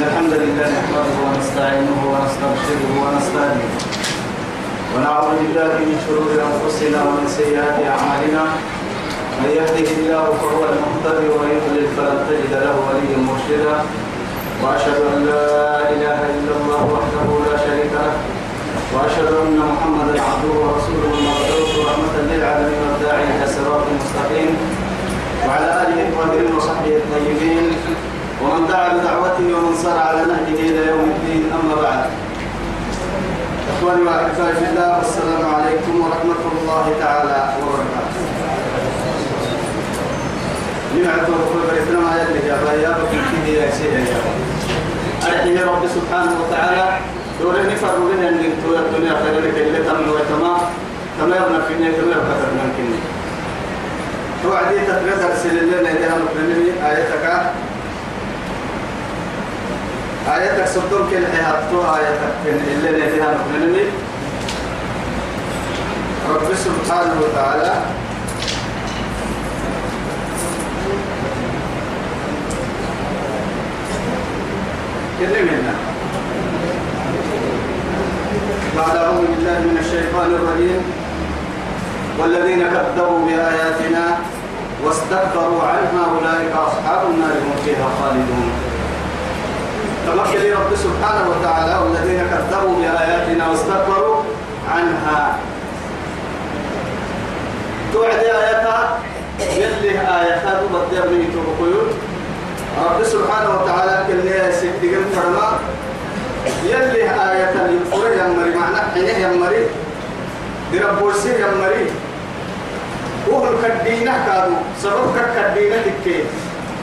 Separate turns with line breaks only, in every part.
الحمد لله نحمده ونستعينه ونستغفره ونستهديه. ونعوذ بالله من شرور أنفسنا ومن سيئات أعمالنا. من يهده الله فهو المهتدي ومن يضلل فلن تجد له وليا مرشدا. وأشهد أن لا إله إلا الله وحده لا شريك له. وأشهد أن محمدا عبده ورسوله المبعوث رحمة للعالمين والداعي إلى صراط مستقيم. وعلى آله الطاهرين وصحبه الطيبين. ومن دعا بدعوته ومن سار على نهجه إلى يوم الدين أما بعد. إخواني وأحبائي في الله والسلام عليكم ورحمة الله تعالى وبركاته. نمعت ورسول بريتنا ما يلي يا بايا بكي يا شيء يا أرحيه رب سبحانه وتعالى. دورني فرولين أن ينتوي الدنيا خير لك اللي تمنوا تمام. كما يبنى في النهاية كما يبقى تبنى كني توعدي رسل الله نهديها مقرنين آياتك. آياتك صدوم كل حياتو آياتك اللي نهديها مقرنين رب سبحانه وتعالى كلمنا بعد أعوذ بالله من الشيطان الرجيم. والذين كذبوا بآياتنا واستكبروا عنها أولئك أصحاب النار هم فيها خالدون. تمكن رب سبحانه وتعالى والذين كذبوا بآياتنا واستكبروا عنها. توعد آياتها يلي آياتها تبدأ من تبقيون رب سبحانه وتعالى كل يسد دقم فرما يلي آية الفرع يمري معنى حينه يمري. درب ورسي يمري. وهو الكدينة كادو سبب كدينة تكي.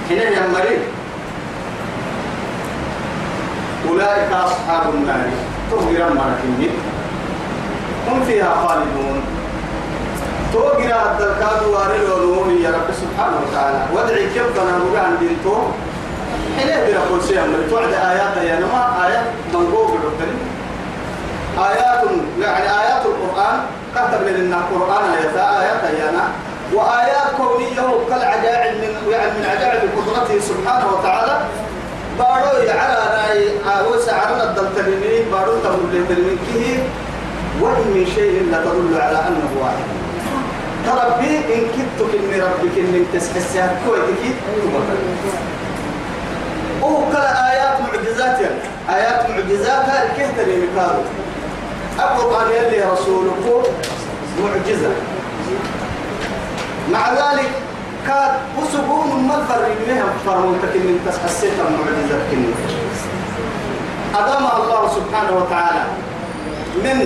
حينه يمري. أولئك أصحاب النار. تغير مركين هم فيها خالدون. توقنا الدلكاد وارل ونومي يا رب سبحانه وتعالى. وادعي كيف كان مقان دينتو؟ حين بلا كل شيء من توعد آيات يا نما آيات منقوب بالربن آيات يعني آيات القرآن. كتب لنا القرآن آيات آيات يانا وآيات كونية كالعجائب من يعني من عجائب قدرته سبحانه وتعالى. بارو على رأي وسع على الدلتلمين بارو تقول للملكه وإن من شيء لا تدل على أنه واحد. تربي إن كنت كن ربك إن تسحسها كويتك أو كلا آيات معجزات يعني. آيات معجزات الكهتة اللي مكارو القرآن يلي رسولك معجزة. مع ذلك كاد وسبون مفر منهم فرمونتك من تسحسيت المعجزات كن أدام الله سبحانه وتعالى. من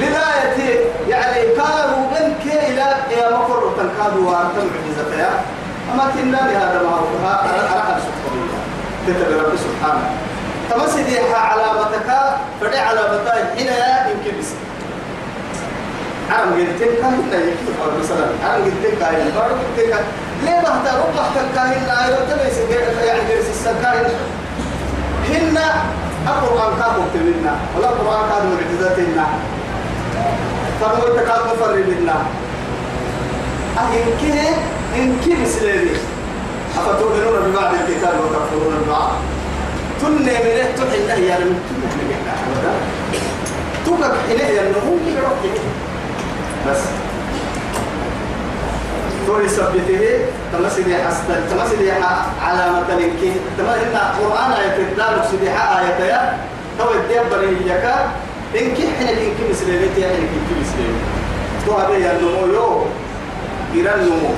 بداية يعني كانوا من كي إلى يا مفر تنكادوا وارتم معجزتها أما كنا لهذا ما هو أرحب سبحانه. كتب رب سبحانه تمسديها علامتك فدي علامتك هنا يا يمكن بس. عم قلتين كاهن لا يكفي أو مثلا عم قلتين كاهن بارو قلتين كاهن ليه بحتى ربح كاهن لا يرتبس يعني جلس السكاهن. هنا القرآن كان مكتبنا ولا القرآن كان معجزاتنا فرموا تكاد مفرد لنا أهين كه إن كه مسلمي أفتؤمنون ببعض الكتاب وتكفرون ببعض؟ تن من تحن هي من تن تكك إليه النمو بس. تولي سبته تمسدي حسن تمسدي علامة لك تمسدي القرآن آية الدار سبيحة آية يا تو الدبر يكا إن كي حين إن كي مسلمتي يعني إن كي مسلمتي تو هذا يا نمو يو. إيران نمو.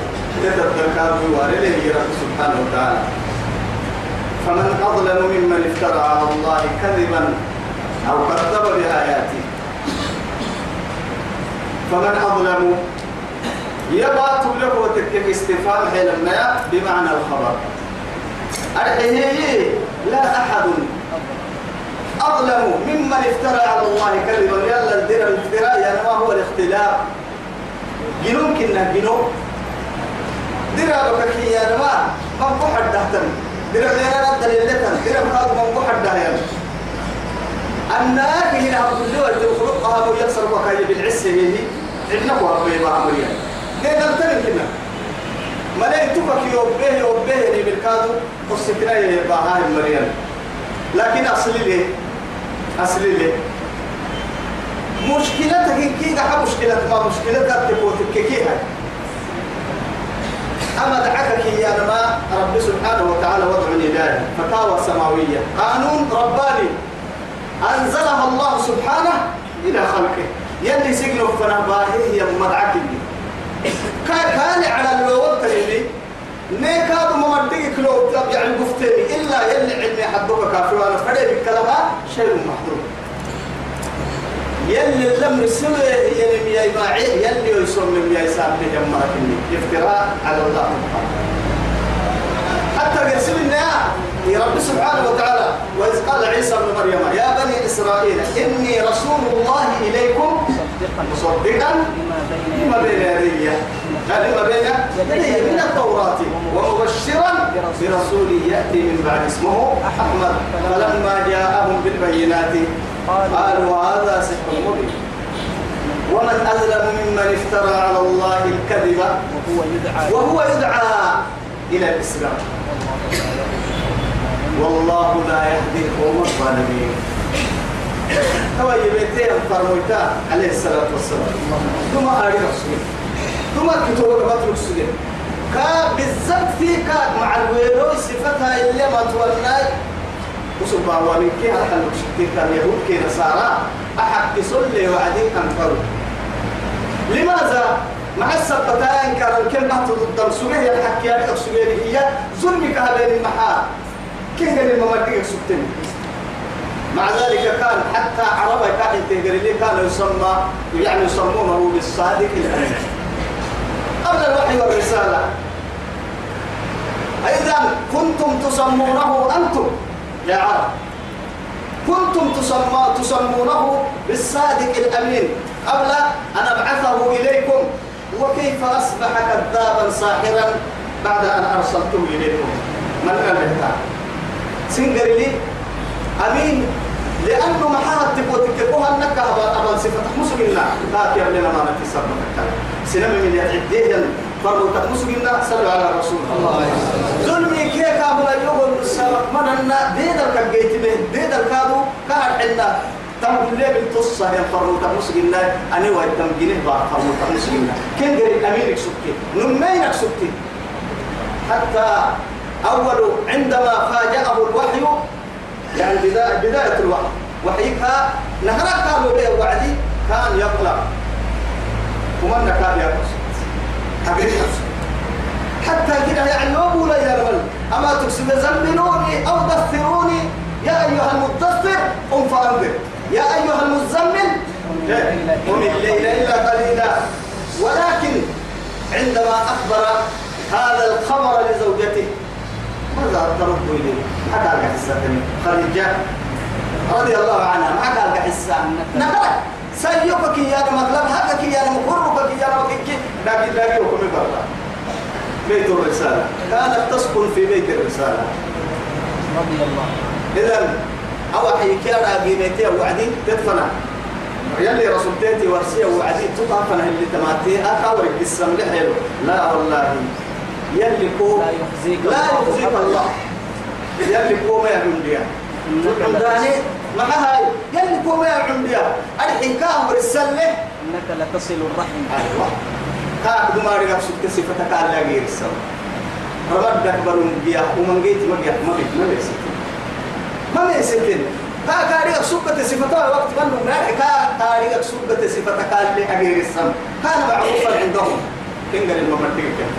تتذكر بوارله رب سبحانه وتعالى. فمن أظلم ممن افترى على الله كذبا أو كذب بآياته. فمن أظلم يبقى تبلغ وتكتب استفهام حينما بمعنى الخبر. أرحيه لا أحد أظلم ممن افترى على الله كذبا. يلا الدرا الافتراء يعني ما هو الاختلاف؟ جنون كنا جنون. درا بكي يا نما من بحر دهتن درا غير الدليل لتن درا بخاط من بحر دهيان النار هنا عبد الله تخلقها ويكسر بكاي بالعسه هي إنه هو بيبا عمريا كيف نمتلك كنا ملاي تبك يوبيه يوبيه اللي بالكادو قصتنا يبقى هاي مريم. لكن أصلي ليه؟ أصلي ليه؟ مشكلتك كي قاعد مشكلة ما مشكلتك تبوتك كي هاي. أما دعكك يا ما رب سبحانه وتعالى وضع الهداية فتاوى سماوية قانون رباني. أنزلها الله سبحانه إلى خلقه. يلي سجنه فنا باهي هي كان على الوقت اللي نيكاد ممدك لو يعني قفتني. إلا يلي علمي حدوك كافر. وأنا فريد الكلام شيء محظوظ يلي الأمر سوى يلي يا إباعي يلي يسمى يا إسام لجمعك افتراء على الله حتى قسم سبحانه وتعالى وإذ قال عيسى ابن مريم يا بني إسرائيل إني رسول الله إليكم مصدقا لما بين يدي. لما بين يدي من التوراة. ومبشرا برسول. يأتي من بعد اسمه أحمد. فلما جاءهم بالبينات قالوا هذا سحر مبين. ومن أظلم ممن افترى على الله الكذب وهو يدعى. وهو يدعى إلى الإسلام. والله لا يهدي القوم الظالمين. هو يبيتين فرمويتا عليه الصلاة والسلام ثم أريد السجن ثم كتب قبط السجن كا بالضبط في كا مع الويلو صفتها اللي ما تولاي وسبا ومن كي هذا المشكلة كان يهود كي نصارى أحد يصلي وعدين أنفروا لماذا؟ مع السبتان كان الكلمة ضد سجيه الحكي هذا سجيه هي ظلمك هذا المحال كيف الممدق سبتني مع ذلك كان حتى عربة كان تقري لي كان يسمى يعني يسمونه بالصادق الأمين. قبل الوحي والرسالة. أيضا كنتم تسمونه أنتم يا عرب. كنتم تسمى تسمونه بالصادق الأمين. قبل أن أبعثه إليكم. وكيف أصبح كذابا ساحرا بعد أن أرسلته إليكم؟ من قال سنجر لي. أمين لأنه ما حد تبغى تكتبوها أنك أبا أبا لا يا لنا ما نتسبب سنم من يعديه فرض مسلمنا صلوا على رسول الله ظلمي كي كابل يقول السبب من أن ديد الكجيت به ديد الكادو كان عندنا. تم لي بالتصة يا فرض مسلمنا أنا ويتم جنيه بعد فرض مسلمنا كن قريب أمينك سكتي؟ نمينك سكتي؟ حتى أول عندما فاجأه الوحي يعني بداية, الوحي. وحيك نهرا قالوا به وعدي. كان يقلق ومن كان يقصد حقيقة حتى كده يعني لو بولا يا رجل. أما تقصد زملوني أو دثروني؟ يا أيها المدثر قم فأنذر يا أيها المزمل قم الليل إلا قليلا. ولكن عندما أخبر هذا الخبر لزوجته ماذا ترد إليه؟ ما قال حسة خديجة رضي الله عنها ما قال حسة نقرأ سيوكك يا مطلب هكك يا مقربك يا مكك لكن لا يوكم برا. بيت الرسالة. كانت تسكن في بيت الرسالة.
رضي الله
إذا أو حيكيرا قيمتي وعدين تدفنا. يلي رسول تيتي ورسيه وعدين تطافنا اللي تماتي. أكاورك السم حلو لا والله. يلي كو
لا يخزيك
لا يخزيك الله. يلي كو ما يعمل عمداني ما هاي يلي كو ما يعمل بيها الحين كامر السلة.
إنك لتصل الرحم.
أيوة. كاك دماري نفسك صفتك على غير السما رمضك برون بيها ومن جيت ما جيت. ما جيت. ما جيت. ما جيت. كا كاريك سبة صفتها وقت كانوا مناحي كا كاريك سبة صفتك على غير السما كان معروفا عندهم. كنقل الممتلك كيف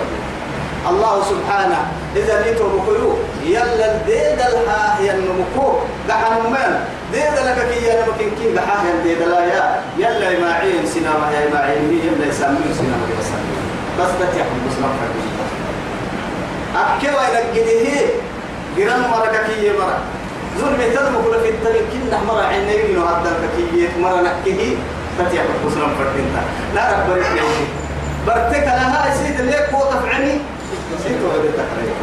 الله سبحانه إذا نيتو بكيو يلا الديد الها هي النمكو دحن من ديد لك كي يا نمكن كي دحا الديد لا يا. يلا ما عين سينما يا ما عين يلا يسمون سينما بس بس بتيحم بس ما أكيد وين الجديه جيران مرة كي مرة ظلم تدم كل في التاريخ كنا مرة عينين وهذا كي مرة نكيه فتيحم بس ما فرقنا لا رب بريك برتك لها سيد ليك وطف عني؟ سيتو عبد تكره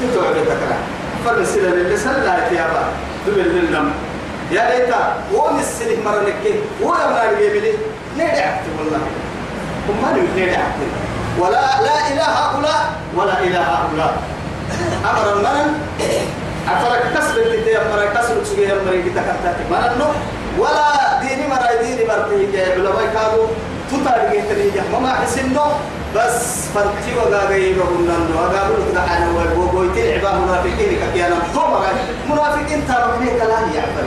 سيتو عبد تكره فرسل اللي سلا يا با دبل للنم يا ليتا وم السنة مرنك ولا ما يجيبلي نيدعت والله. هم ما نيدعت ولا لا إله هؤلاء ولا إله هؤلاء. أمر المن أفرك كسب اللي أفرك كسب سجيه مريك تكتك ما نو ولا ديني مرا ديني مرتي جاي علماء كانوا تطارق تريجة ما حسنو بس فرتي وقا غيب ونن وقا بلو تدعنا وقويتين عبا منافقين كيانا هم منافقين ليه كلام يعبر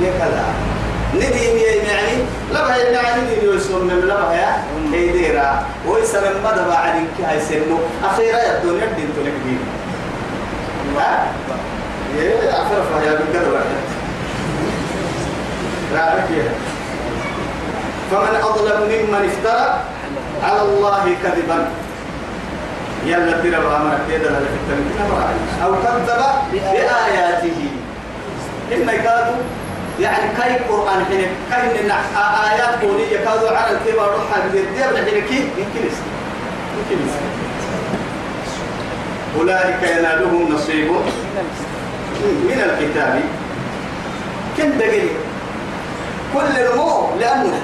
ليه كلام ندين يعني لما يعني ندين يسوم من لما يا كيديرا ويسر دبا عليك هاي سنو أخيرا يبدون يبدين تلك ها إيه عفرف يا بقدر واحد رأيك فمن أظلم ممن افترى على الله كذبا. يلا ترى كذا لا في أو كذب بآياته. إن كادوا يعني كاي قرآن حين كاي من آيات قولية كادوا على الكبار روحها بالدير لحين كيف؟ يمكن يمكن أولئك ينالهم نصيب. من الكتاب. كم دقيق كل نمو لأنه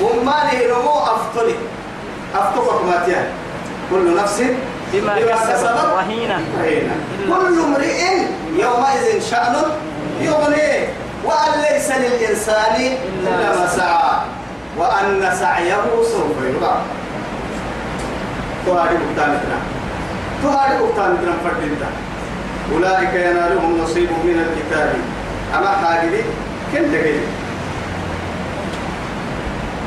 وما له نمو أفضل أفضل ما تيان كل نفس
بما كسبت رهينة.
كل امرئ يومئذ شأن يغنيه وأن ليس للإنسان إلا ما سعى. وأن سعيه سوف يرى تهاري بكتانتنا تهاري بكتانتنا فردنتا أولئك ينالهم نصيب من الكتاب. أما حاجبي كم دقيق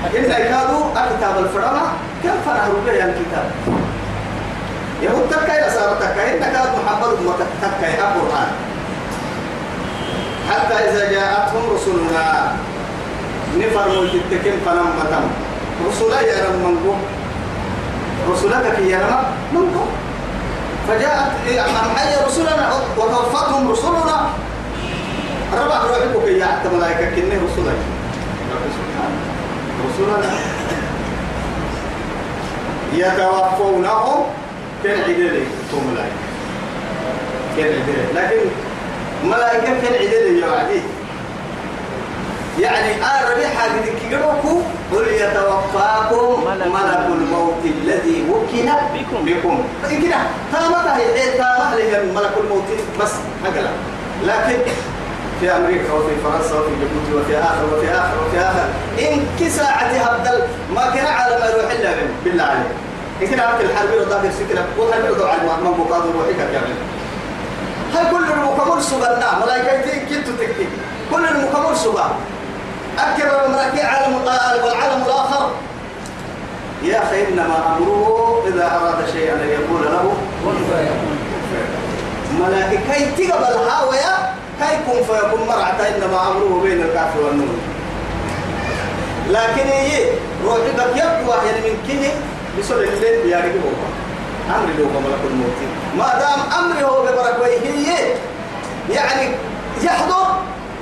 إن كادوا الكتاب الفرما كم فرح ربيع الكتاب. يهود تكاي نصارى تكاي إن كاد محمد ما تكاي القرآن. حتى إذا جاءتهم رسلنا نفرموا تتكين فنم متم رسولا يا رب منكو. رسولك يا رب منكو. فجاءت أم حي رسلنا وتوفتهم رسلنا ربع روحك يا حتى ملائكة كنه رسولا. رسلنا يتوفونهم كان ملائكة كان عدلي. لكن ملائكة كان عدلي يا عدي يعني آه ربيحة كيروكو قل يتوفاكم ملك الموت الذي وكل
بكم.
بكم. كده تامتها هي تامتها ملك الموت بس هكذا لكن في أمريكا وفي فرنسا وفي جيبوتي وفي آخر وفي آخر وفي آخر. إن كساعتي هبدل ما كان على ما يروح إلا بالله عليك. إن كان عملت الحرب وضاك السكنه وخلي يرضوا على من بقاضي روحك كامل هاي كل المكمل سبنا ملائكتي كنت تكتب كل المكمل سبنا أكبر المراكي عالم والعالم الآخر. يا أخي إنما أمره إذا أراد شيئا أن يقول له. ملائكة تقبل هاوية كي كن فيكون مرعة إنما أمره بين الكافر والنور لكن هي روحك يبدو يعني من كه بسر الليل يعني هو أمر له ملك الموت. ما دام أمره هو ببركويه هي يعني يحضر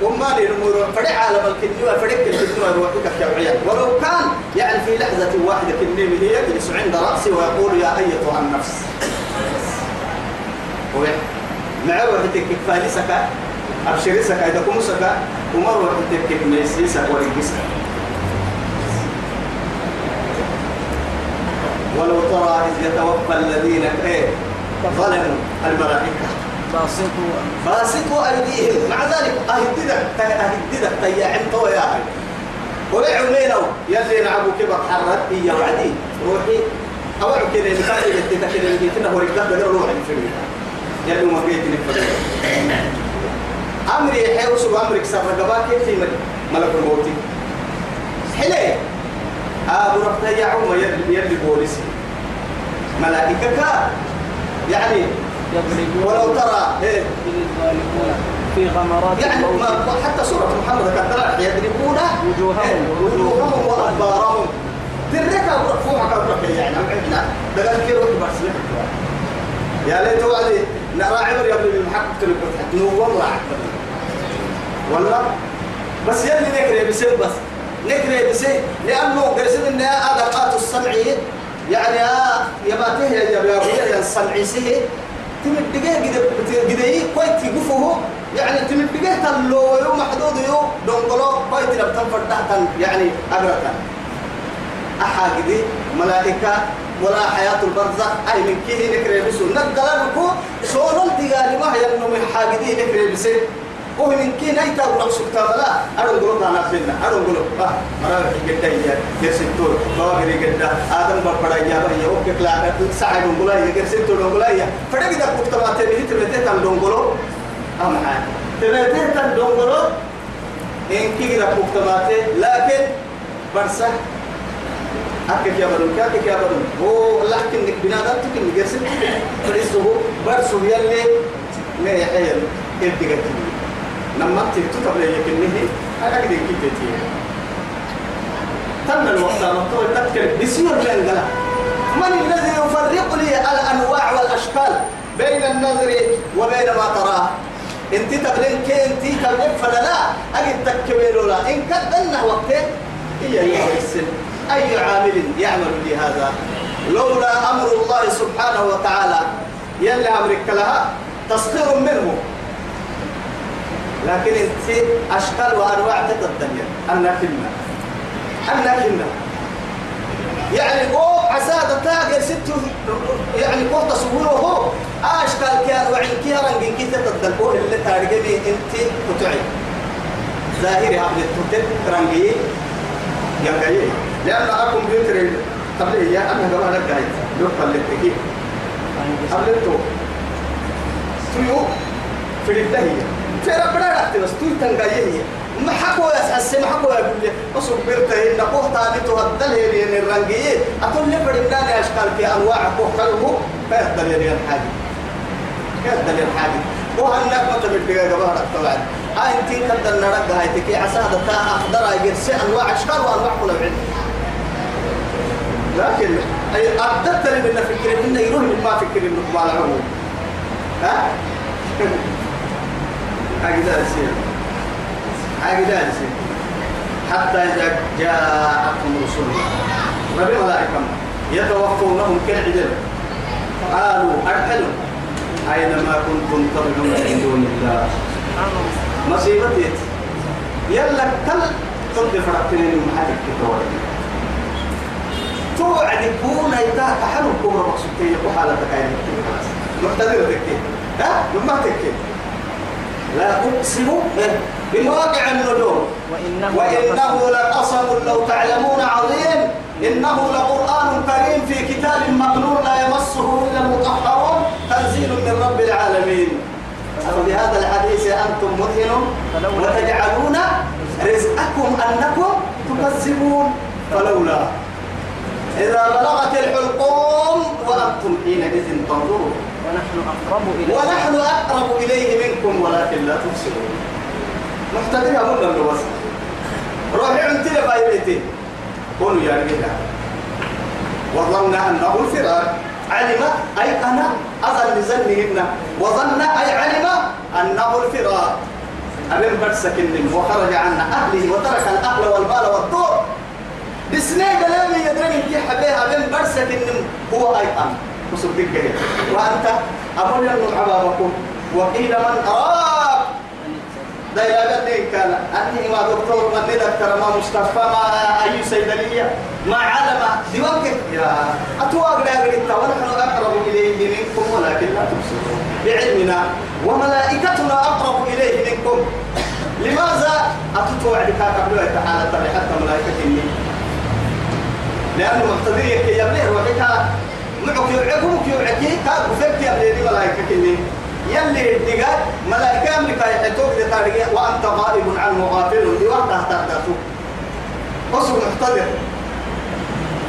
وما للمر فرع عالم الكنيوة فرع الكنيوة روحك كوعية ولو كان يعني في لحظة واحدة كنيمة هي يجلس عند رأسي ويقول يا أيتها النفس. مع روحتك فالسك أبشرسك إذا كمسك وما روحتك ميسيسك ورقسك ولو ترى إذ يتوفى الذين إيه ظلموا الملائكة.
باسطوا
باسطوا أيديهم. مع ذلك أهددك أهددك تياعن تو يا أخي ورعوا مينو يلي نعبو كبر حرد إيا وعدي. روحي. أوعوا كده اللي كان يجتك كده هو بقر روحي في يلي ما بيت نفر أمري حيوس وأمرك سر رقباك في ملك الموت؟ حلي. أبو رفتا يعوم يلي يلي بوليسي ملائكة يعني ولو ترى إيه؟
في غمرات
يعني ما حتى سورة محمد كانت ترى يضربون
وجوههم.
وجوههم وأدبارهم. تركها مرفوعة كبرك يعني. عندنا قال كيلو بس يا ليت وعدي. نرى عبر يا ابن المحق تلك نور راح والله بس يلي نكري بسيب بس. نكري بسيب لأنه قرسل إن أدقات السمعية يعني يباته يا يا يا السمعي سيه تمد دقيه قد قد كويت يقفه يعني تمد دقيه تلو يوم محدود يو دونقلو كويت لبتن فرد يعني أقرأ أحا قدي. ملائكة ولا حياة البرزخ أي من كيه نكري بسو نقلنكو سولن تقالي ما هي أنه من نكري بسي وهو من كيه نيتا ونقصك تابلا. أرون قلوب أنا فينا أرون قلوب آه مرا قد هي يرسلتور فاغري قد آدم بقرا يا بني أوكي كلا سعيد نقولا يا يرسلتور نقولا يا فدك ده كتبات تبيه تبيه تام دونغولو أم حاجة تبيه تام دونغولو إن كي ده كتبات لكن برسه أكيد يا بدون كأكيد يا بدون هو لكن نك بنادم تكن نجسد فريسه برسه يلي. ما يحيل كده كده لما تكتب أنا كده كده تيه تم الوقت أنا طول تذكر بسير لنا من الذي يفرق لي الأنواع والأشكال؟ بين النظر وبين ما تراه. انت تبلين كي انت تبلين فلا لا؟ اجد تكبير لا إن كدنا وقتين هي هي السن أي عامل يعمل بهذا؟ لولا أمر الله سبحانه وتعالى. يلي أمرك لها؟ تسخير منه. لكن أنت أشكال وأنواع تتدنيا أنا كنا أنا كنا يعني هو عساد تاجر ست يعني هو تصويره هو أشكال كان وعين كيرا من كي تتدلقوه اللي تارجمي أنت كتعي ظاهري عبد التوتل رنجي ينقلي لأن أكون بيوتر قبل هي أنا لك قاعد لو قبل التكيف قبل التو تيو في الدهية. في ربنا رحت بس تيو تنقايه ما حكوا يا سحس ما حكوا يا بلي وصل بيرته إن قوه تاني تهدل هي لين الرنجية أتون لي بدنا أشكال في أنواع قوه كله فيهدل لين الحاجة يهدل لين الحاجة وهناك ما تبي تبقى قبل طبعا هاي انتي كده نرد هاي تكي عسادة تا أقدر يرسي أنواع أشكال وأنواع كل بعد لكن أي أدت لي من فكر إنه يروح ما فكر إنه ما له ها؟ أجدال سير أجدال سير حتى إذا جاءتهم رسلنا ربي ملائكة يتوفونهم كالعجل قالوا أرحلوا أينما كنتم تدعون من دون الله. مصيبتي يلا كل تضي فرقتني من محلك كتوري توعد يكون ايتاك حلو كورة مقصودية وحالتك عين محتضر تكي ها؟ لما تكي لا أقسم بمواقع النجوم.
وإنه,
وإنه لقسم. لو تعلمون عظيم. إنه لقرآن كريم في كتاب مكنون لا يمسه إلا المطهرون. تنزيل من رب العالمين. أفبهذا الحديث أنتم مدهنون وتجعلون رزقكم أنكم تكذبون. فلولا. إذا بلغت الحلقوم وأنتم حينئذ تنظرون.
ونحن أقرب إليه
ونحن أقرب إليه منكم ولكن لا تبصرون. محتاجين أقول لهم بس روحي عندي لبايبتي قولوا يا رجال وظن أنه الفراق علم أي أنا أظن لزنهن وظن أي علم أنه الفراق أبن برسك وخرج عن أهله وترك الأهل والمال والدور بسنين كلامي يدري كي حبيها أبن برسك النم هو أيضا وصدق وأنت؟ أقول لهم عبابكم وقيل من أراك. ده يا بدي كان أني ما دكتور ما ندكتور ما مصطفى ما أي صيدلية ما علم. ديوانك؟ يا أتواق لا قلت ونحن أقرب إليه منكم ولكن لا تبصرون بعلمنا. وملائكتنا أقرب إليه منكم. لماذا؟ أتتوعد قبل تعالى تبع حتى ملائكة لأنه مقتدية كي يبليه وحكا معك يوعكم يوعكي كاك وفك يبليه ملائكة كني يلي الدقاء ملائكة أمريكا يحيطوك لتاريخ وأنت غائب عنه غافل دي وقتها تهداتو أصل محتضر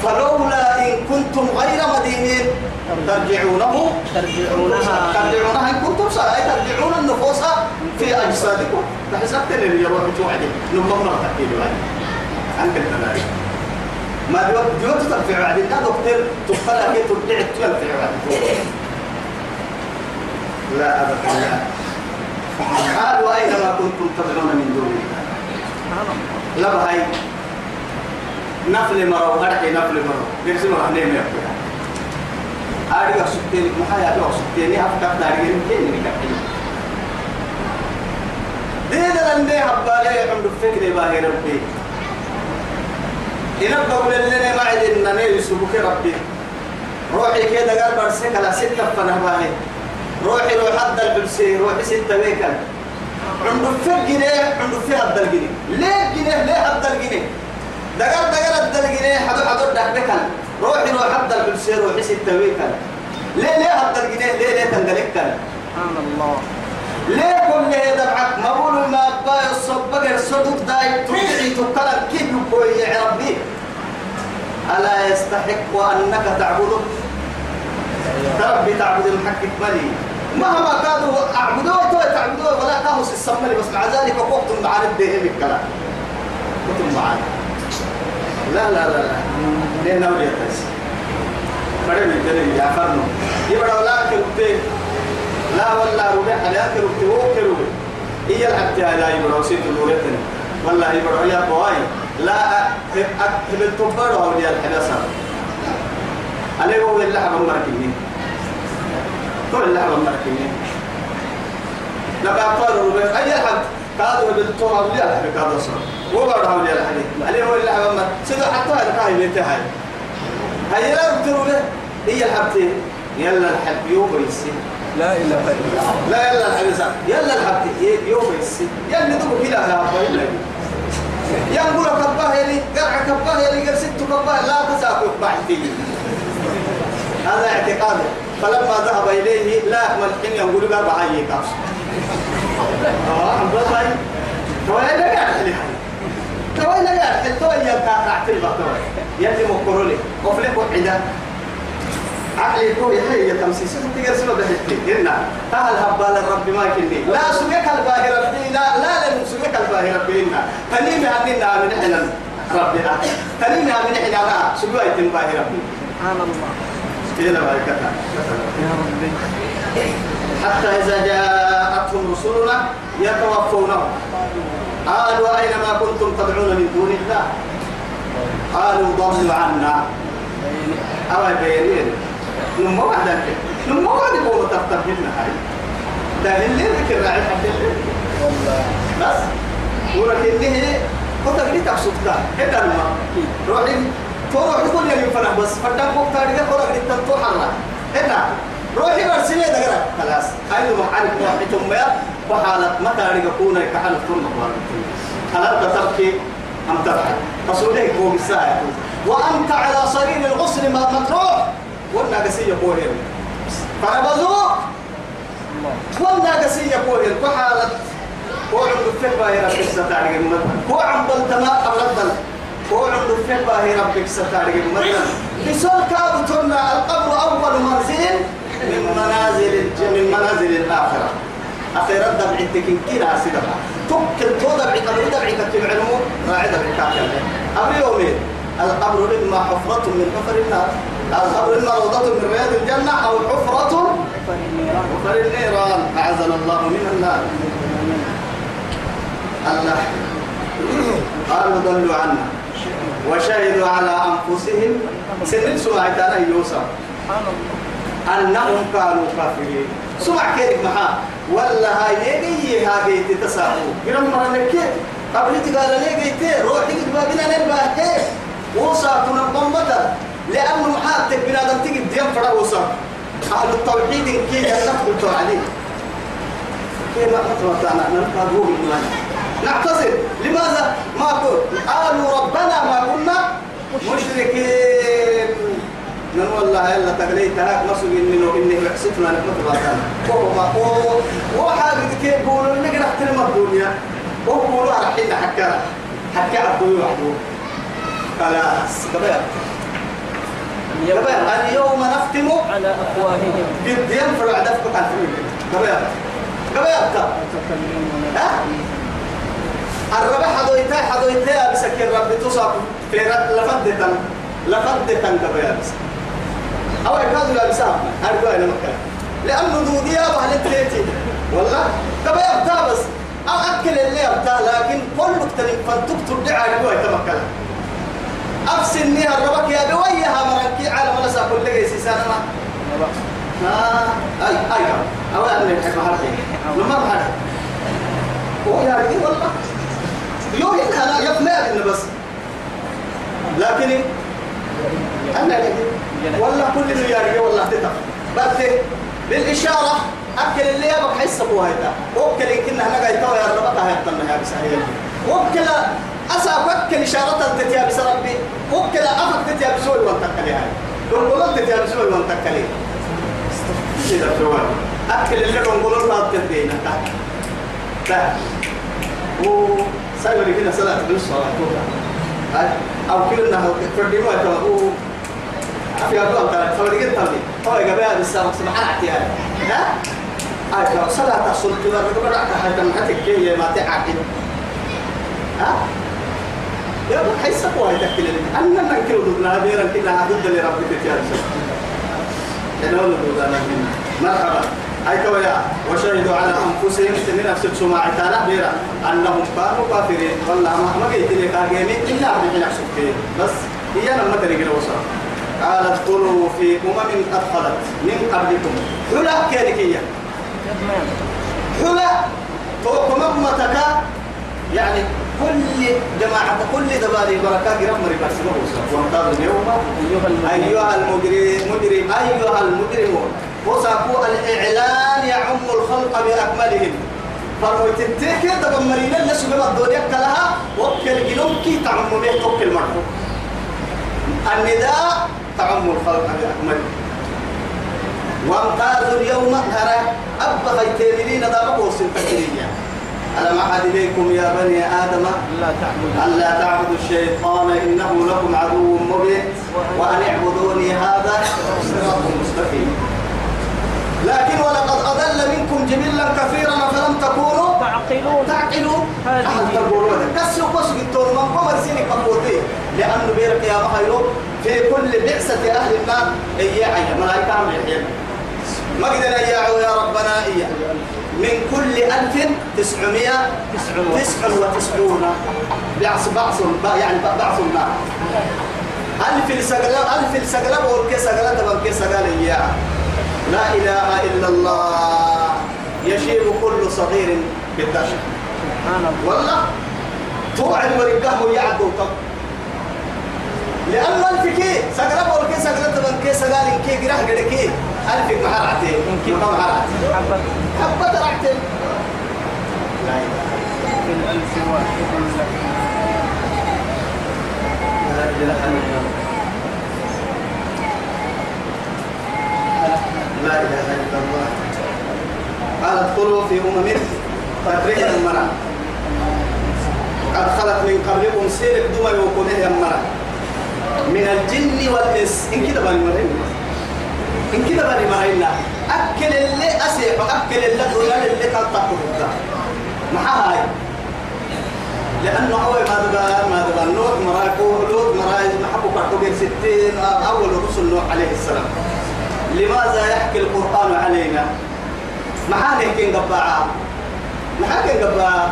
فلولا إن كنتم غير مدينين ترجعونه.
ترجعونها.
ترجعونها إن كنتم صالحين ترجعون النفوس في أجسادكم. تحسبت اللي يروح توعدي مرة تحكي لي عنك التناري ما ديوت ديوت ترفع عدي لا دكتور تقبل كي ترجع ترفع عدي لا أبدا لا. قالوا أينما كنتم تدعون من دون الله لا هاي نفل مرو أرحي نفل مرو بيرسل رحنين يا أريد أسكتني محايا لو أسكتني أفتح دارين كيني نكتني دين لندي حبالي عمد فكري باهي ربي. ربي. روحي كده قال برسك ستة روحي روح حد ستة بيكا عنده في جنيه عنده في الجنيه. ليه جنيه؟ ليه هذا الجنيه؟ دقر دقر حدو حدو روحي روح حد البلسي روحي ستة بيكا ليه ليه الجنيه؟ ليه ليه تندلك
سبحان الله.
ليه كل هذا معك ما بقولوا ما أبا الصبغ الصدق داي تدعي تكلم كيف يقول يا ربي؟ ألا يستحق أنك تعبده؟ ربي تعبد المحقق ملي مهما كانوا أعبدوه تو تعبدوه ولا كانوا السمري بس مع ذلك وقت معانا بهم الكلام. وقت معانا لا لا لا لا. نولي يتسي بدل الدليل يا فرنو يبقى كربتين لا ولا ربع كربتين هو كربتين هي الحتى لا يبقى وسيط الورثن والله يبقى يا بواي. لا أكتب التبر أو ديال الحدثة. عليه هو اللحم مركبين كل اللحم مركبين لما قالوا ربع أي الحد كادوا بالتوم أو ديال الحد كادوا صار وبعد أو ديال الحد عليه هو اللحم مر سيدو حتى هذا كاي بيتهاي هاي. لا به هي الحبتين يلا الحب يوم يسي
لا إلا الله.
لا يلا الحبيسة يلا الحبت يوم يسي يلا دوب كلا يا أبوي ينقول كباه يلي قرع كباه يلي قر ست كباه. لا تساقط بعدي هذا اعتقاده فلما ذهب إليه لا أكمل حين يقول عايي كاس آه عم بلاي توي لا قاعد حلي توي لا قاعد حلي توي يبقى تعتل بقى توي. يلي مقرولي. وفلك وحدة. عقلي يكون يحيي تمسيس. تقدر سبب بحثي هنا هل هبال الرب ما يكني لا سجك الباهي ربي لا لا لا سجك الباهي ربي هنا تنيم هنينا من إحنا ربنا تنيم من إحنا سجوا يتم باهي ربي
سبحان الله.
إلى بركتها
يا ربي.
حتى إذا جاءتهم رسلنا يتوفونهم. قالوا أين ما كنتم تدعون من دون الله؟ قالوا ضلوا عنا. أو بيرين. نمو واحدة نمو واحدة يقولوا تفتحنا هاي. ده اللي ذكر راعي حد اللي بس. ولكن هي كنت لي تقصدها هذا الماء روحي تروح كل يوم فرح بس فدا فوق تاريخ كل اللي تنتو حلا هنا روحي برسمي دقرا خلاص. هاي ما عارف واحد ثم يا. وحالة ما تاريخ كونا كحال كل مقبل حالات تركي. أم تفعل رسولك فوق الساعة وأنت على صرير الغسل ما مطروح والناقسية كوهر فربزوك والناقسية كوهر كحالة هو عنده في باهي ربك ستارك المدن. هو عم بلتما أبردل هو عنده في باهي ربك ستارك المدن. بسول كابتنا القبر أول منزل من منازل من منازل الآخرة. أخيرا دبعتك كنا سيدها تكل تو دبعي كتب علمه راعي دبعي كاكل أبري يومين. القبر إما حفرة من حفر النار. القبر إما روضة من رياض الجنة أو حفرة حفر النيران. أعزنا الله من النار. الله. قالوا ضلوا عنا وشهدوا على أنفسهم. سنين سمعت أنا يوسف. أنهم كانوا كافرين. سمع كيف معها ولا هاي يجي هاي تتساقوا قرم مرة لك قبل تقال لي قيت روحي قد بنا نبقى كنا بمبتا. لأنه محاتك بنا دم تجي ديم فرا وصا أهل التوحيد كي يدخل توعدين كيف ما أتوقعنا نلقى روح الإيمان نعتذر. لماذا؟ ما قالوا ربنا ما كنا مشركين. من والله يلا تقليت هاك مسؤول منه إني حسيتنا نحمد الله وهو ما هو هو حاجة كيف يقولوا إنك نحترم الدنيا. وهو يقولوا على حين حكا. حكا عبدو وحده خلاص كبير كبير اليوم نختم
على أفواههم.
قد ينفر عدفك عن
تكلمون
ها؟ الربع حدويتا حدويتا بسك الرب تصاب في رد لفدتا لفدتا كبير بس. أو يكادوا لا بسام. هرجوا إلى مكة. لأنه دوديا وهل التيتي. والله. كبير بس. أو أكل اللي أبتا لكن كل مكتنب فانتكتب دعا رجوا يتمكن أفسني الربك يا بويها مركي على منسى كل جيسي سنة آه أي أي أو أنا نحب هذا. لما بحر هو يا رجل والله. يوم أنا يفنى إنه بس. لكن أنا والله كل اللي يارجع والله تتف بس بالإشارة أكل اللي يبقى حس أبوها هيدا وكل كنا هنا توا يا رب هاي الطنة يا بس. هي وكل أسا وكل إشارة تتيا بس ربي وكل أفك تتيا بسوي وانتكلي هاي قلقلت تتيا بسوي وانتكلي كده شوال أكل اللي قلقلت ما تتبين تا و سايبر كده صلاة بالصلاة أو كلنا فردي ما تقول في أبواب ترى قلت لي هو يقبل بالسامك سبحان اعتياد ها لو صلاة الصلاة تقول لك بدأت هاي تمحتك كي ما تعقد ها يا أبو يتكل أنا ننكر ضدنا بيرا كنا ضد اللي ربك تتيار أنا أقول ضدنا مرحبا. أي كويا. وشهدوا على أنفسهم. من نفس السماع تعالى بيرا أنهم كانوا كافرين. والله ما ما قلت لك أجمعين إلا من نفسك بس هي لما تريق الوصف قال ادخلوا في أمم قد من قبلكم. حلا كيركية حلا فوقم أمتك يعني كل جماعة كل دباري بركة جرام مري بس ما هو وامتاز اليوم. أيها المجرم مجرم أيها المجرمون. وساقوا الإعلان يعم الخلق بأكملهم. فالمتنتهي تدمرين اللي سبب الدنيا كلها وكل جنوب كي تعم به توكل مرفوع النداء تعم الخلق بأكمله وامتازوا اليوم ترى أبا غيتيرين دابا بوسن تكريا ألم أحد إليكم يا بني آدم ألا تعبدوا. الشيطان إنه لكم عدو مبين وأن اعبدوني هذا صراط مستقيم. لكن ولقد أضل منكم جبلا كثيرا فلم تكونوا
تعقلون.
تعقلوا
هذه
أهل تقولون كسر قصر التور من قمر سيني قبوتي لأنه بيرك يا مخيرو في كل بعثة أهل النار. إياه ملائكة عم يحيي. ما قدر يا يا ربنا إياه. من كل ألف تسعمائة تسع وتسعون. بعث بعث يعني بعث النار ألف السجلة ألف السجلة بقول كسجلة تبقى كسجلة إياه لا إله إلا الله. يشيب كل صغير
الله.
والله توعد ورقاه يعدو طب. لأنه ألف كي سقرب ولا كي سقرب تبان كي سقال؟ كي قراه قد كي ألف محرعتين
يمكن.
ما محرعتين
حبة.
حبة رعتين لا إله
في الألف واحد
لا إله إلا الله. لا إله إلا الله. قال ادخلوا في أمم تدريج المرأة. قد خلت من قبلكم سيرك دول وكونه المرأة. من الجن والإنس. إن كده بني إن كده بني مرين أكل اللي أسيح أكل اللي دولار اللي كان تقول ما هاي. لأنه أول ما دبا ما دبا نوح مراكو لوط مراي محبو كرتو بين ستين أول رسل نوح عليه السلام. لماذا يحكي القرآن علينا؟ محاني كين محاني كين قبعا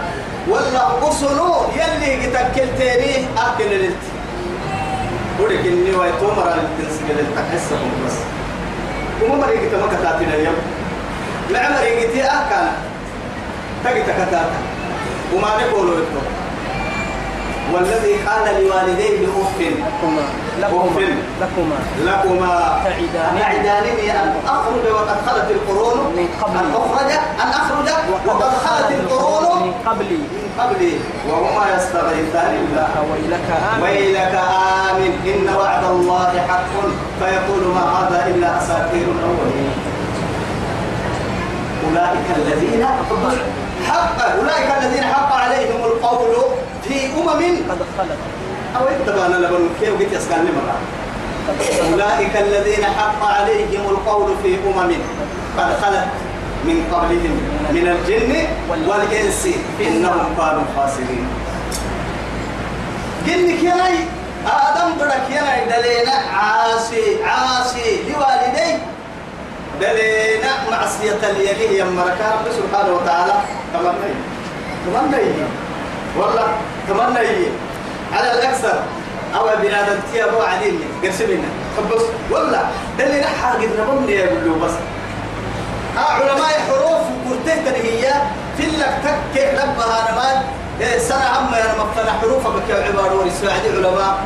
ولا أصلو يلي قتكلتيني أكل للت ولك إني ويتومر على التنسك للتحسهم بس. وما مريقة ما كتاتنا اليوم مع مريقتي أكنا تجي تكتاتا وما نقولوا يتوم والذي قال لوالديه أف.
لكما. لكما. لكما. تعدانني
أن أخرج وقد خلت القرون.
من قبلي.
أن أخرج. أن أخرج. وقد خلت القرون.
من قبلي.
من قبلي. وهما يستغيثان الله.
ويلك آمن.
ويلك آمن. إن وعد الله حق. فيقول ما هذا إلا أساطير الأولين. أولئك الذين حق. أولئك الذين حق عليهم القول. في أمم
قد خلت.
أو اتبعنا لبن كيف قلت يسكن مرة
قد خلت
أولئك الذين حق عليهم القول في أمم قد خلت من قبلهم من الجن والإنس. إنهم كانوا خاسرين. جنك ياي آدم بدك ياي دلينا عاصي عاصي لوالديه دلينا معصية اليليه يا رب سبحانه وتعالى. تمنى تمنى والله تمنى على الأكثر أو بنادم تي أبو عديم قرسمنا خبص والله دلينا حاجة نبني يقول له بس. ها علماء حروف وكرتين هي في لك تك لبها نماد إيه سنة عما أنا مقتنع حروفها بك عبارة ورسالة علماء.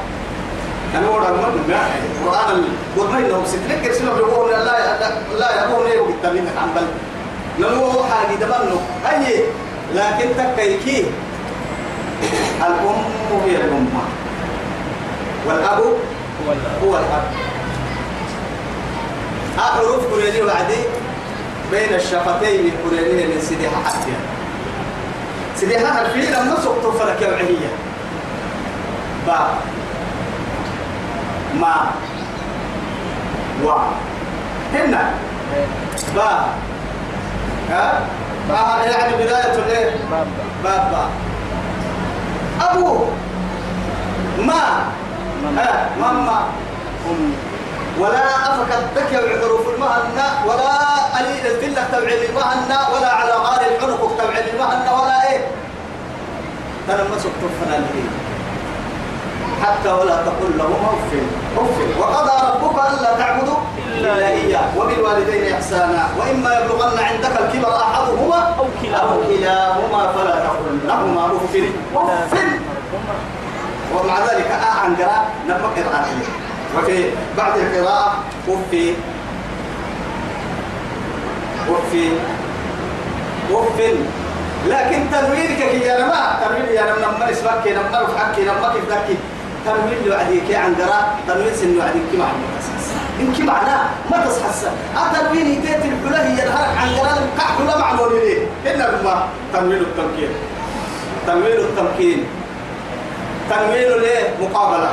أنا ورا ما ما القرآن قد ما إنه ستلك كرسنا بيقول لا لا لا يقول ليه وبالتالي عن بل. نمو حاجة دمنه هاي. لكن تكيكي الأم هي الأمة والأب
هو ال-
هو الأب. أحرف كريني وعدي بين الشفتين كريني من سيديها حتى سيديها حرفي لما سقطوا فرك يوعية با ما. و. هنا با ها؟ با يعني بداية الايه
باب.
بابا أبو ما؟ ها؟ ماما
أم
ولا أفكت بك حروف المهنة ولا قليل الذلة تبعي المهنة ولا على غار العنق تبعي المهنة ولا إيه؟ ترى ما سكت الفنان حتى ولا تقل لهما أف أف. وقضى ربك ألا إياه وبالوالدين إحسانا وإما يبلغن عندك الكبر أحدهما
أو كلاهما.
أو كلاهما فلا تقل لهما أف أف ومع ذلك آه عن قراءة نبقى قراءة. وفي بعد القراءة وفي وفي وفي لكن تنوينك يا نما تنوين يا نما نما اسمك نما رفعك نما كيف ذاك تنوين لوعديك عن قراءة تنوين سن وعديك كما إن كي معناه ما التنوين يديت الحلا هي الهرق عن قراءة كحلا معنون ليه إنما تنوين التمكين. تنوين التمكين. تنوين الايه مقابلة.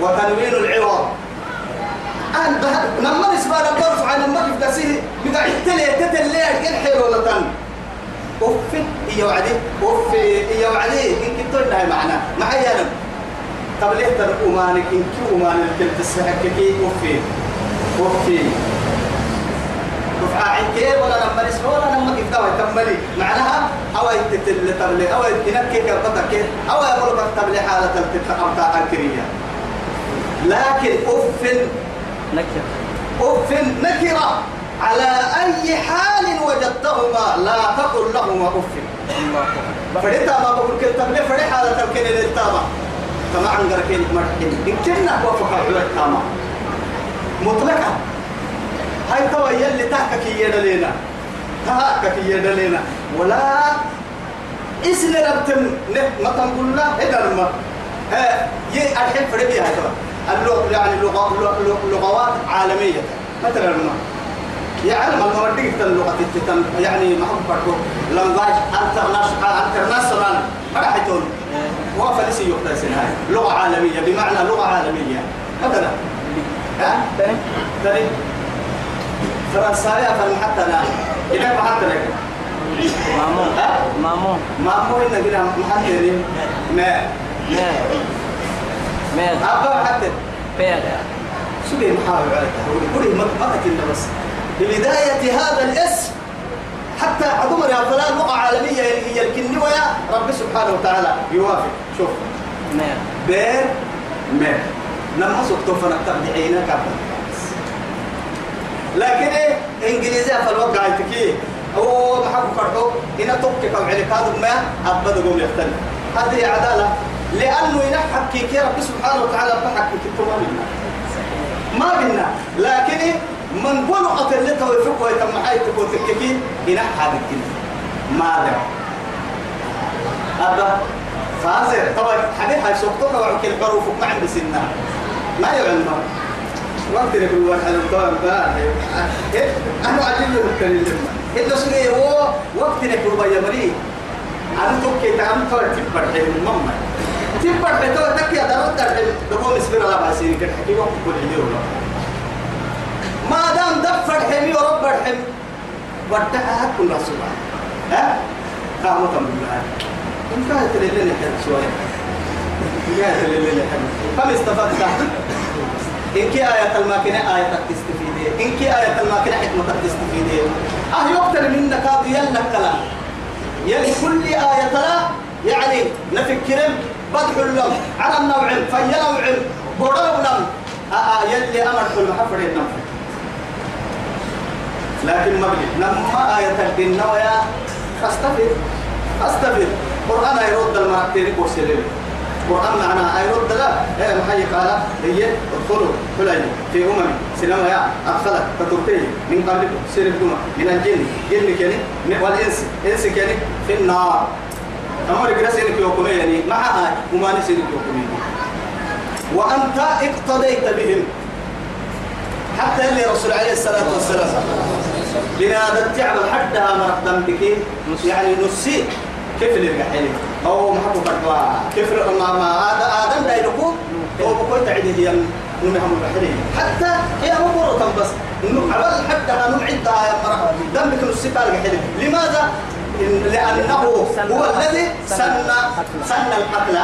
وتنوين العوض. أنا بهد لما نسمع لك عن لما كيف تسيه بقى يتلي تتلي كل حيل ولا تن أوف هي وعدي أوف هي وعدي إن كنت لها معنى. معي أنا؟ طب ليه ترى أمانك؟ إن كي أمانك كنت تسحك كي أوف أوف رفع عينك ولا لما نسمع ولا لما كيف دوا تملي. معناها أو يتتل تبلي أو ينكي كبتك أو يقول لك تبلي حالة التقطع الكرية. لكن أف
نكر
أف نكرة على أي حال وجدتهما لا تقل لهما أف.
الله أكبر.
فريتا ما بقول كل تبلي فري حالة الكرية للتامة كما عن قركين مرحين. إن كنا وفق عيوة تامة مطلقة هاي توا يلي تحكك يدلينا. تحكك يدلينا. ولا اسم ربتم نه تنقول لا هذا ما. ها ي الحين فرق بيها توا. اللغة يعني لغوات عالمية. مثلا ما. يعلم المودي اللغة التتم يعني برضو لانجاج انترناشونال انترناشونال ما راح يتون. هو فلسي يقتل هاي لغة عالمية بمعنى لغة عالمية مثلا ها
تاني
تاني فرنساوية فلم حتى أنا إذا ما حتى لك
مامو؟ مامو
ما هو إن كده محتى ما
مال مال
أبا حتى
بير
شو بيه محاول على التحول ما ما بس ببداية هذا الاسم حتى عمر يا فلان لغة عالمية هي الكنوية رب سبحانه وتعالى يوافق شوف.
مال
بير مير. لما سكتوا فنكتب بعينك قبل لكن إيه؟ انجليزيه فالوقع تكي. هو محب فرحو. هنا توكي كم هذا ما أبدا قوم يختلف. هذه عدالة. لأنه ينحك كي رب سبحانه وتعالى بحك كي ما بينا ما بينا لكن إيه؟ من بلغة اللي توفق ويتم حي تكون تككي ينحك هذا ما له أبا. فازر طبعا حديث هاي سوقتك وعك الحروف ما عند سنة. ما يعلم وقت نقول واحد طبعا أنا عجيب الكلمة إذا سنة هو؟ وقت نقول بيا مري أنا توكي تعمل تور تبر حين ماما. تبر حين تور تكي أدرس تر دبوا مسبر على باسين كده. حكي وقت كل يوم. ما دام دفر حمي ورب الحم ودعها كل رسول ها؟ قاموا بالله انتهت الليل حد شوية انتهت الليل حد كم استفدت إنك آية الماكنة آية تستفيد إنك آية الماكنة حكمة تستفيد أه يقتل منك هذا يلا كلام يلي كل آية لا يعني نفكر بدح اللم على النوع في نوع برو لم آه يلي أمر كل محفر النوع لكن مبلغ لما آية الدنيا فاستفد. فاستفد قرآن يرد المرتين كورسلين قرآن معنا أي رد لا إيه محي قال هي ادخلوا حلي في أمم سينما يا أدخلت تتركي من قبلكم سير الدمى من الجن جن كني والإنس إنس كني في النار. أمر جرسينك يوكمي يعني معها وما نسينك يوكمي وأنت اقتديت بهم. حتى اللي رسول عليه الصلاة والسلام. بنادى تعمل حدها مرقدم بك؟ يعني نسي كيف اللي رجع أو محبو فتوى كيف ما ما آدم دايلكو هو بكل تعدي هي نمهم البحرين حتى هي مبورة بس. عبال حدها نمعدها يا مرة دم بك نسي بالك لماذا؟ لأنه هو الذي سن سن القتل.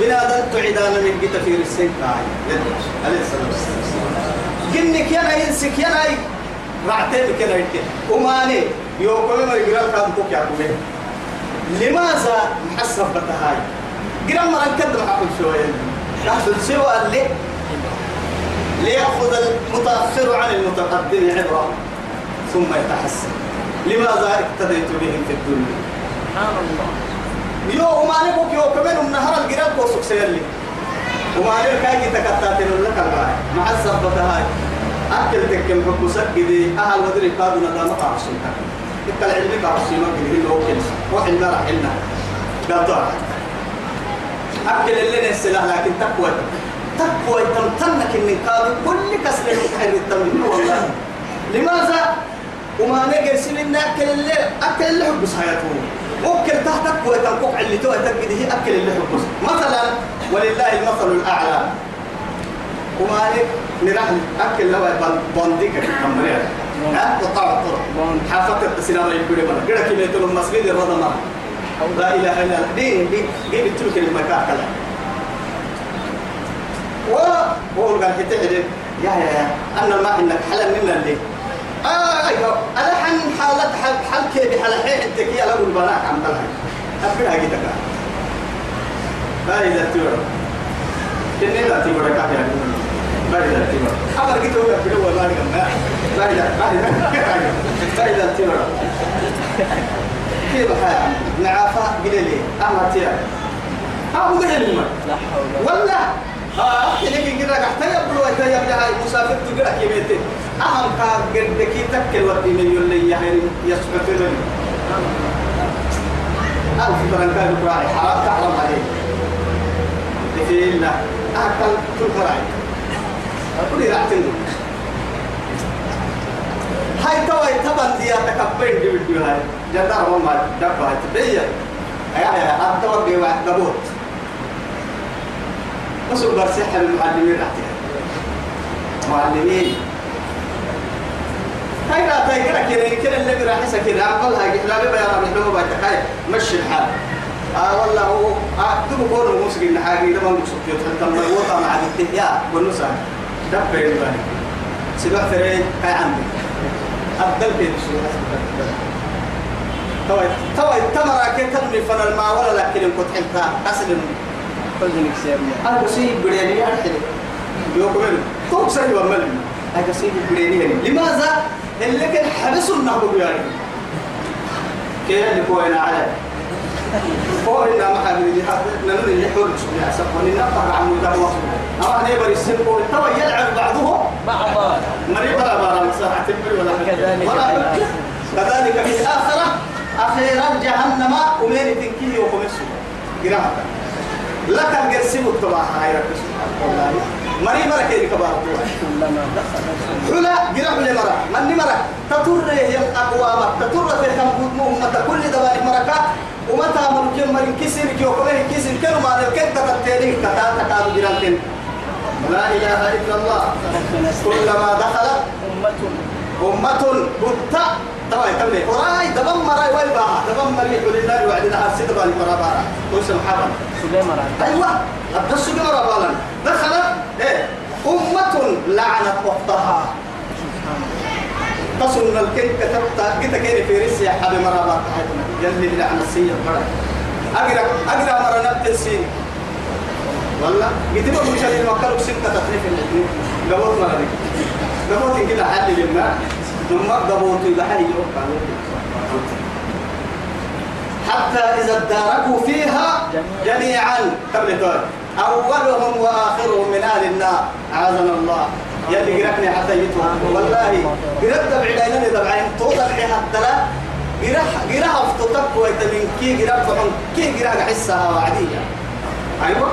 بنادم تعدانا من جيت في السن عليه الصلاة والسلام. جنك يا ينسك يا رعتين يك وماني يوم كم ما يقرأ كم كوك يا كومي. لماذا محسب بتهاي؟ قرأ مرة كده حقول شوية. يحصل سوى اللي ليأخذ المتأخر عن المتقدم عبرة ثم يتحسن. لماذا اقتديت بهم في الدنيا؟
سبحان الله
يو ما نبوك يو كمان من نهر الجرال كوسك سيرلي وما نبوك كاي تكتاتين لك الباي. مع الزبطة هاي أكل تكم حب سكدي. أهل ودري كادو ندام قارسين إنت العلم قارسين ما كده اللي هو كنس وحل ما راح لنا قطع. أكل اللي نسلا لكن تقوى. تقوى تمتنك إن كادو كل كسر الحر التمنين والله. لماذا؟ وما نقل سنين أكل اللي أكل اللي حب حياته ممكن تحتك وتنقق اللي تو تجد أكل اللي حب مثلا ولله المثل الأعلى. وما عليك نرحل أكل لو بنديك كمريا ها؟ قطع الطرق. حافظت السلام كده كده المسجد الرضا لا إله إلا الله. دين دين. جيب التلك المكان كلا و وهو قال حتى يا يا يا. أنا ما إنك حلال منا اللي آه أيوه. أنا حن حالة حل حل كي بحال حين أنت كي أنا أقول بناك عم بلها أبدا هاي تكا هاي ذا تورا كني ذا تورا كافي ذا تورا أمر كي تورا في الأول ما ذا هاي ذا تورا كيف حال نعافة قليلي أما تيا أبو قليل
لا حول
ولا ها كده كده قحتا يبلو أنت يبلع مسافر تقرأ كيمتين أهم كان قد كي تكل ودي من يولي يحير يسحب مني ألف برنكان براعي حرام تعلم عليه في الله أكل كل براعي أقول لي رعتني هاي توي تبان دي أتكبر دي بدو هاي جدار ما دبا تبين أيا أيا أتوقع واحد دبوت وصل برسيح المعلمين رحتها معلمين هاي لا تاي كده كده اللي راح يسا كده عقل هاي لا بيبقى يا رب نحن ما بتحاي مشي الحال آه والله هو آه تبغى كون إن حاجة إذا ما نقصد أنت ما يوطى مع الاتهياء والنسا دبر الباني سبع فرين هاي عندي أبدل بين الشيء توي توي تمرة كده تمني فن الماء ولا لكن كنت حلتها أصل
حزنك سيرنا
أنا بسيب برياني أرحل يوكمل توك سري ومل أنا بسيب برياني لماذا؟ اللي كان حبسوا النهب يعني كيف اللي كوينا على هو إن ما حد نمر اللي سبحان الله. نقطع عن مدة وصل أما أنا يبغى يسيب كوي توا يلعب بعضهم
بعضا
مريض ولا بارا مساحة تبري ولا
كذلك
ولا كذلك في الآخرة أخيرا جهنم ومين تنكيه وخمسه قراءة لك القرسم الطباع هاي رب سبحانه والله مري مرة كيري كبار؟ حلا جرح لي مرة. من مرة تطر هي أقوامك. تطر في تنبوت أمة كل دوال مركة ومتى ممكن مرين كسر كي وكمان كسر كانوا ما ذكرت تتتيني كتا تكاد جرانتين لا إله إلا الله. كلما دخلت
أمة
أمة بطة طبعا تبني وراي دبم مراي وين بقى دبم مري حلنا وعدنا هرسي دبالي مرا بارا وسم حبا
سليمان
أيوة. الدس مرا بالا دخلت إيه؟ أمة لعنت أختها. تصل الكيك كتبت كده كده في رسي حبي مرا بارا يلي لعنة السيئة مرا أقرأ أقرأ مرا نبت السين والله. قلت له مش اللي مكروا ستة تخليف الاثنين قبوت مرا دي قبوت كده حل لما ثم قبوت إذا حي حتى إذا اداركوا فيها جميعا. تبلتون أولهم وآخرهم من أهل النار. أعاذنا الله. يلي قرأني حتى يتوب والله قرأت بعيدين دبعين. توضع بها الدلاء قرأ قرأ أفتتك ويتمين. كي قرأ فحن كي قرأ حسها وعدية. أيوة.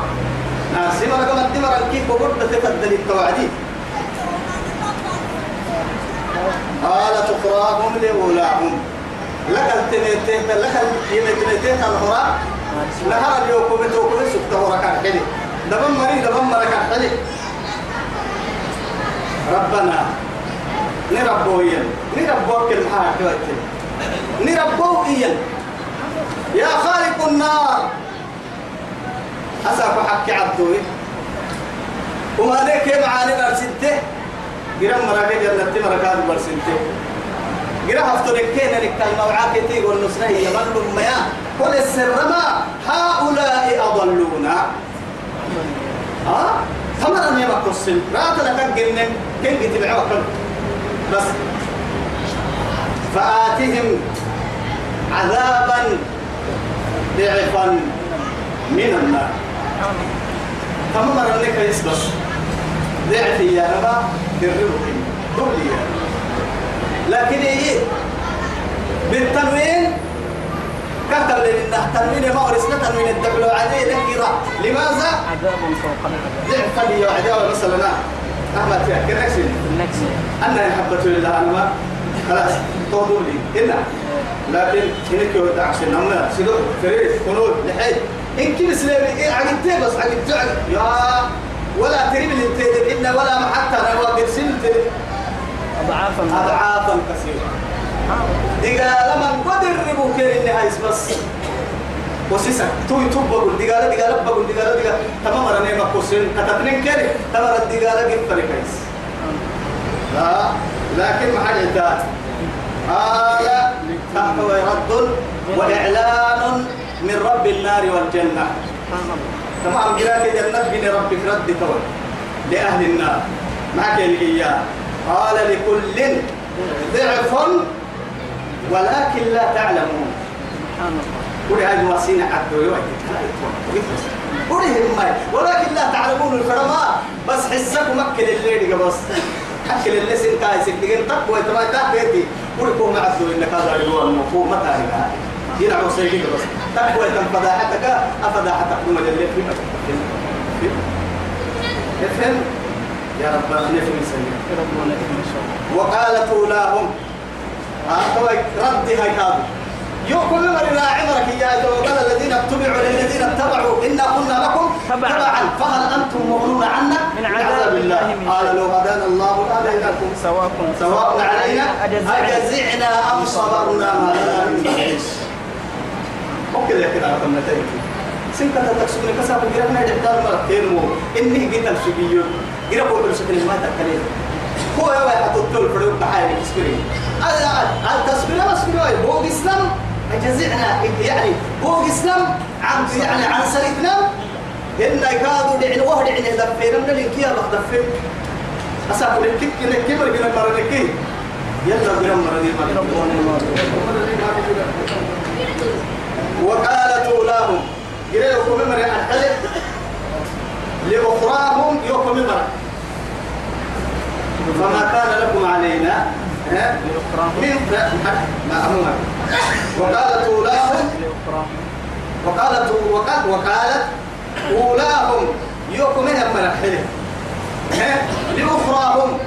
ناسي مرة قمت مرة كي بقول تتدل التوعدي قال تقراهم لأولاهم لك التنيتين لك اليمتنيتين الهراء نهار اليوم بتوكل سكته وركع حلي دبم مري دبم مركع حلي ربنا نربو إيان نربو كل حاجة كويتين نربو إيان يا خالق النار. أسأل حكي عبدوي وما لك معاني برسنته قرام مراكي جنة مراكات برسنته قرام هفتونك كينا نكال موعاك تيغو النسنة هي ميا قل السر ما هؤلاء أضلونا. ها؟ ثمرا يما قصن؟ رات لك جنن. كن تبعوا بس. فآتهم عذابا ضعفا من النار. ثمرا لك يسبس ضعف يا ربا بالربح دولي لكن إيه؟ بالتنوين؟ كتب لنا تنوين ما ورثنا تنوين الدبل عليه نكرة لماذا؟
عذاب فوق. العذاب
ضعفا يا عداوة مثلا. أحمد يا كنكسي
النكس
أنا يحبت لله أنا خلاص طولوا لي. هنا لكن هناك يودع عشان نمنا سيدو فريد كنود لحيد إن كل سلامي إيه عقدتي بس عقدتي عقد يا ولا تريد اللي تدري إن ولا حتى أنا واقف سنت
أضعافا.
أضعافا كثيرة دقالة من قدر ربو كير إني هايس بس. وسيسا توي توب بقول دقالة دقالة بقول دقالة دقالة. تمام رني ما كوسين كتبنين كير تمام الدقالة جيب فريقيس لا لكن ما حاجة ذات آية فهو رد وإعلان من رب النار والجنة. تمام قراءة جنة بن ربك رد كون لأهل النار. معك إياه. قال لكل ضعف ولكن لا تعلمون.
سبحان الله
قولي هاي مواسين عدو يوعد قولي هم ولكن لا تعلمون الفرماء بس حسك مكل الليل بس أكل اللي سنتاي سنتين تقوى تما تحبيتي قولي كوم عدو إنك هذا اللي هو المفهوم متى هنا يلعبوا سيدي بس. تقوى فضاحتك أفضاحتك بما في افهم؟ يا رب نفهم سيدي
ربنا إن شاء الله
وقالت أولاهم رد هاي كابو يوكل من لا عبرك يا وقال الذين اتبعوا للذين اتبعوا إنا كنا لكم
تبعا.
فهل أنتم مغنون عنا
من عذاب الله
قال لو هدانا الله لهديناكم
سواء
سواء علينا
أجزعنا.
أم صبرنا ما لنا من وكذا كده على كلمتين سنكة تكسبني كسب جرنا جدار مرتين مو. إني جيت السبيو جرا بقول سكني ما تكلم هو يا واحد تطول فريق بحالي تسبري التسبير مسبري هو الإسلام أجزعنا يعني هو الإسلام عن يعني عن سنتنا إن كادوا دعنا وهد دعنا دفينا من الإنكيا بخدفين أسافر الكيك كنا كبر كنا مرة كي يلا بنا مرة دي وقالت أولاهم. جري يوكم مرة الحلق لأخراهم يوكم مرة. فما كان لكم علينا؟ من ما أمر وقالت أولاهم وقالت وقالت وقالت أولاهم من الحلق ها؟ لأخراهم.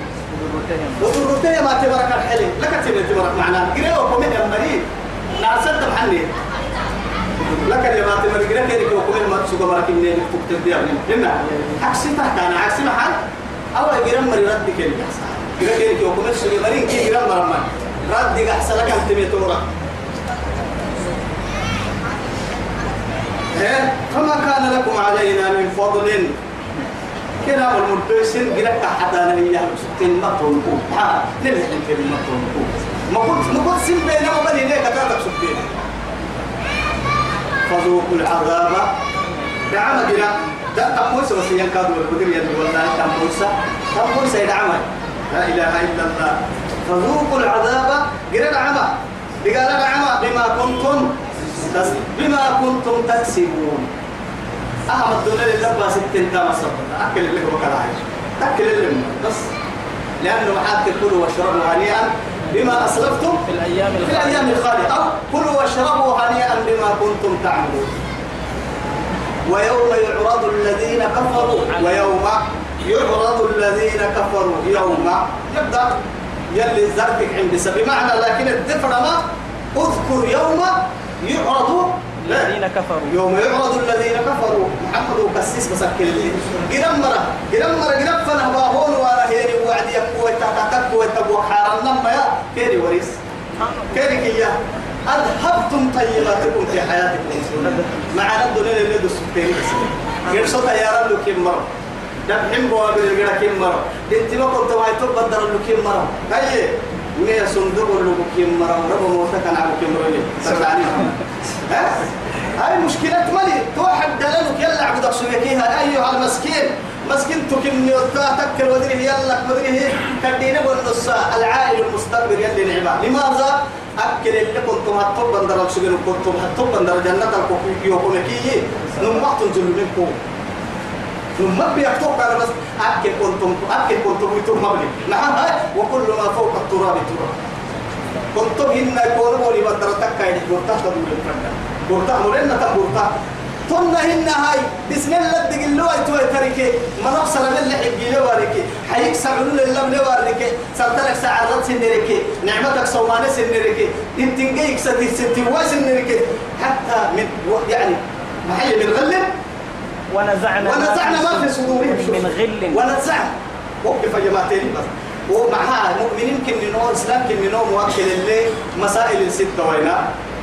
وذرتي ما تبرك الحلم لك تبرك معنا قريوا كم يا مريض. نعسد لك اللي ما تبرك قريوا كيرك وكم ما تسوق برك منين تكتب بيا من هنا عكسي تحت أنا عكسي محل أول قريوا مريض رد كيرك قريوا كيرك وكم تسوق مريض كي قريوا مرمى رد أحسن لك أنت ميتورا فما كان لكم علينا من فضل. كنا والمدرسين قلت حتى أنا هي ستين مطون كوب ها نلحق في المطون كوب ما كنت ما كنت سن بينه وبين هناك تاتك سبين فذوقوا العذاب دعم بنا ده تموس بس ينكادوا القدر يدي والله تموس تموس يدعم لا إله إلا الله. فذوقوا العذاب. قرأ العمى بقال العمى بما كنتم بما كنتم تكسبون. أهم الدنيا اللي بس التنتا مصر أكل اللي هو كلا عايش أكل اللي بس. لأنه حتى كلوا واشربوا هنيئا. بما أسلفتم
في الأيام
في الأيام الخالية. أو كلوا واشربوا هنيئا بما كنتم تعملون. ويوم يعرض الذين كفروا. ويوم يعرض الذين كفروا. يوم يبدأ يلي زرتك عند بمعنى لكن الدفر ما؟ اذكر يوم يعرض
الذين كفروا.
يوم يعرض الذين كفروا. محمد وكسيس مسكر لي قرم مرة قرم مرة قرم فنه باهون وأنا هيري وعد يكوي تحتك ويتبو حارم نما يا. كيري وريس؟ كيري كيا؟ أذهبتم طيباتكم في حياتكم؟ معنا الدنيا اللي ندرس في غير صوت يا رب كم مرة؟ دبحين بوابل الجرا كم مرة. انت ما كنت ما يتوب بدر له كم مرة. هاي مية صندوق كم مرة؟ ربما موتك أنا سبعين ها؟ هاي مشكلة مالي. توحد دلالك يلا عبد سويكيها أيها المسكين. مسكين تكن يوتا تكل ودريه يلا ودريه كدينا بالنص العائل المستقبل يلي نعمة. لماذا؟ أكل اللي كنتم هتطب بندر السجن كنتم هتطب بندر جنة الكوكيو كي نم وقت تنزل منكم. ثم بيكتب على بس أكل كنتم أكل كنتم يتم مبلي نعم هاي وكل ما فوق التراب تراب. كنتم إن يكون ولي بدر تكا يدي بورتا تدور الفرد بورتا مرنا تبورتا ثم هن هاي بسم الله تقول له أيتوا تريك. ما نقصر من اللي حقي له وارك حيك سعون الله له وارك سرتلك سعرات سنرك. نعمتك سوانة سنرك. انت جيك ستي ستي سنرك. حتى من يعني محل من غلب
ونزعنا
ونزعنا ما في صدورهم.
من غل.
ونزعنا. وقف يا جماعتين بس. ومعها مؤمنين كن نو إسلام كن نو موكل اللي مسائل الستة وينا.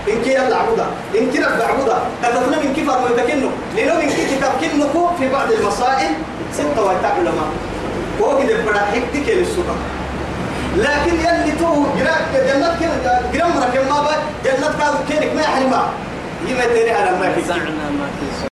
إن كي يلا عبودا إن كي رفع عبودا كتبنا من كيف أرمي تكنو لأنه من كي كتاب كنكو في بعض المسائل ستة ويتا علماء. وقد البرا حكتك للسوق لكن يلي تو جنة كن جرام ركن ما با جنة كان كينك ما يحرمها. يما أنا ما في
ونزعنا ما في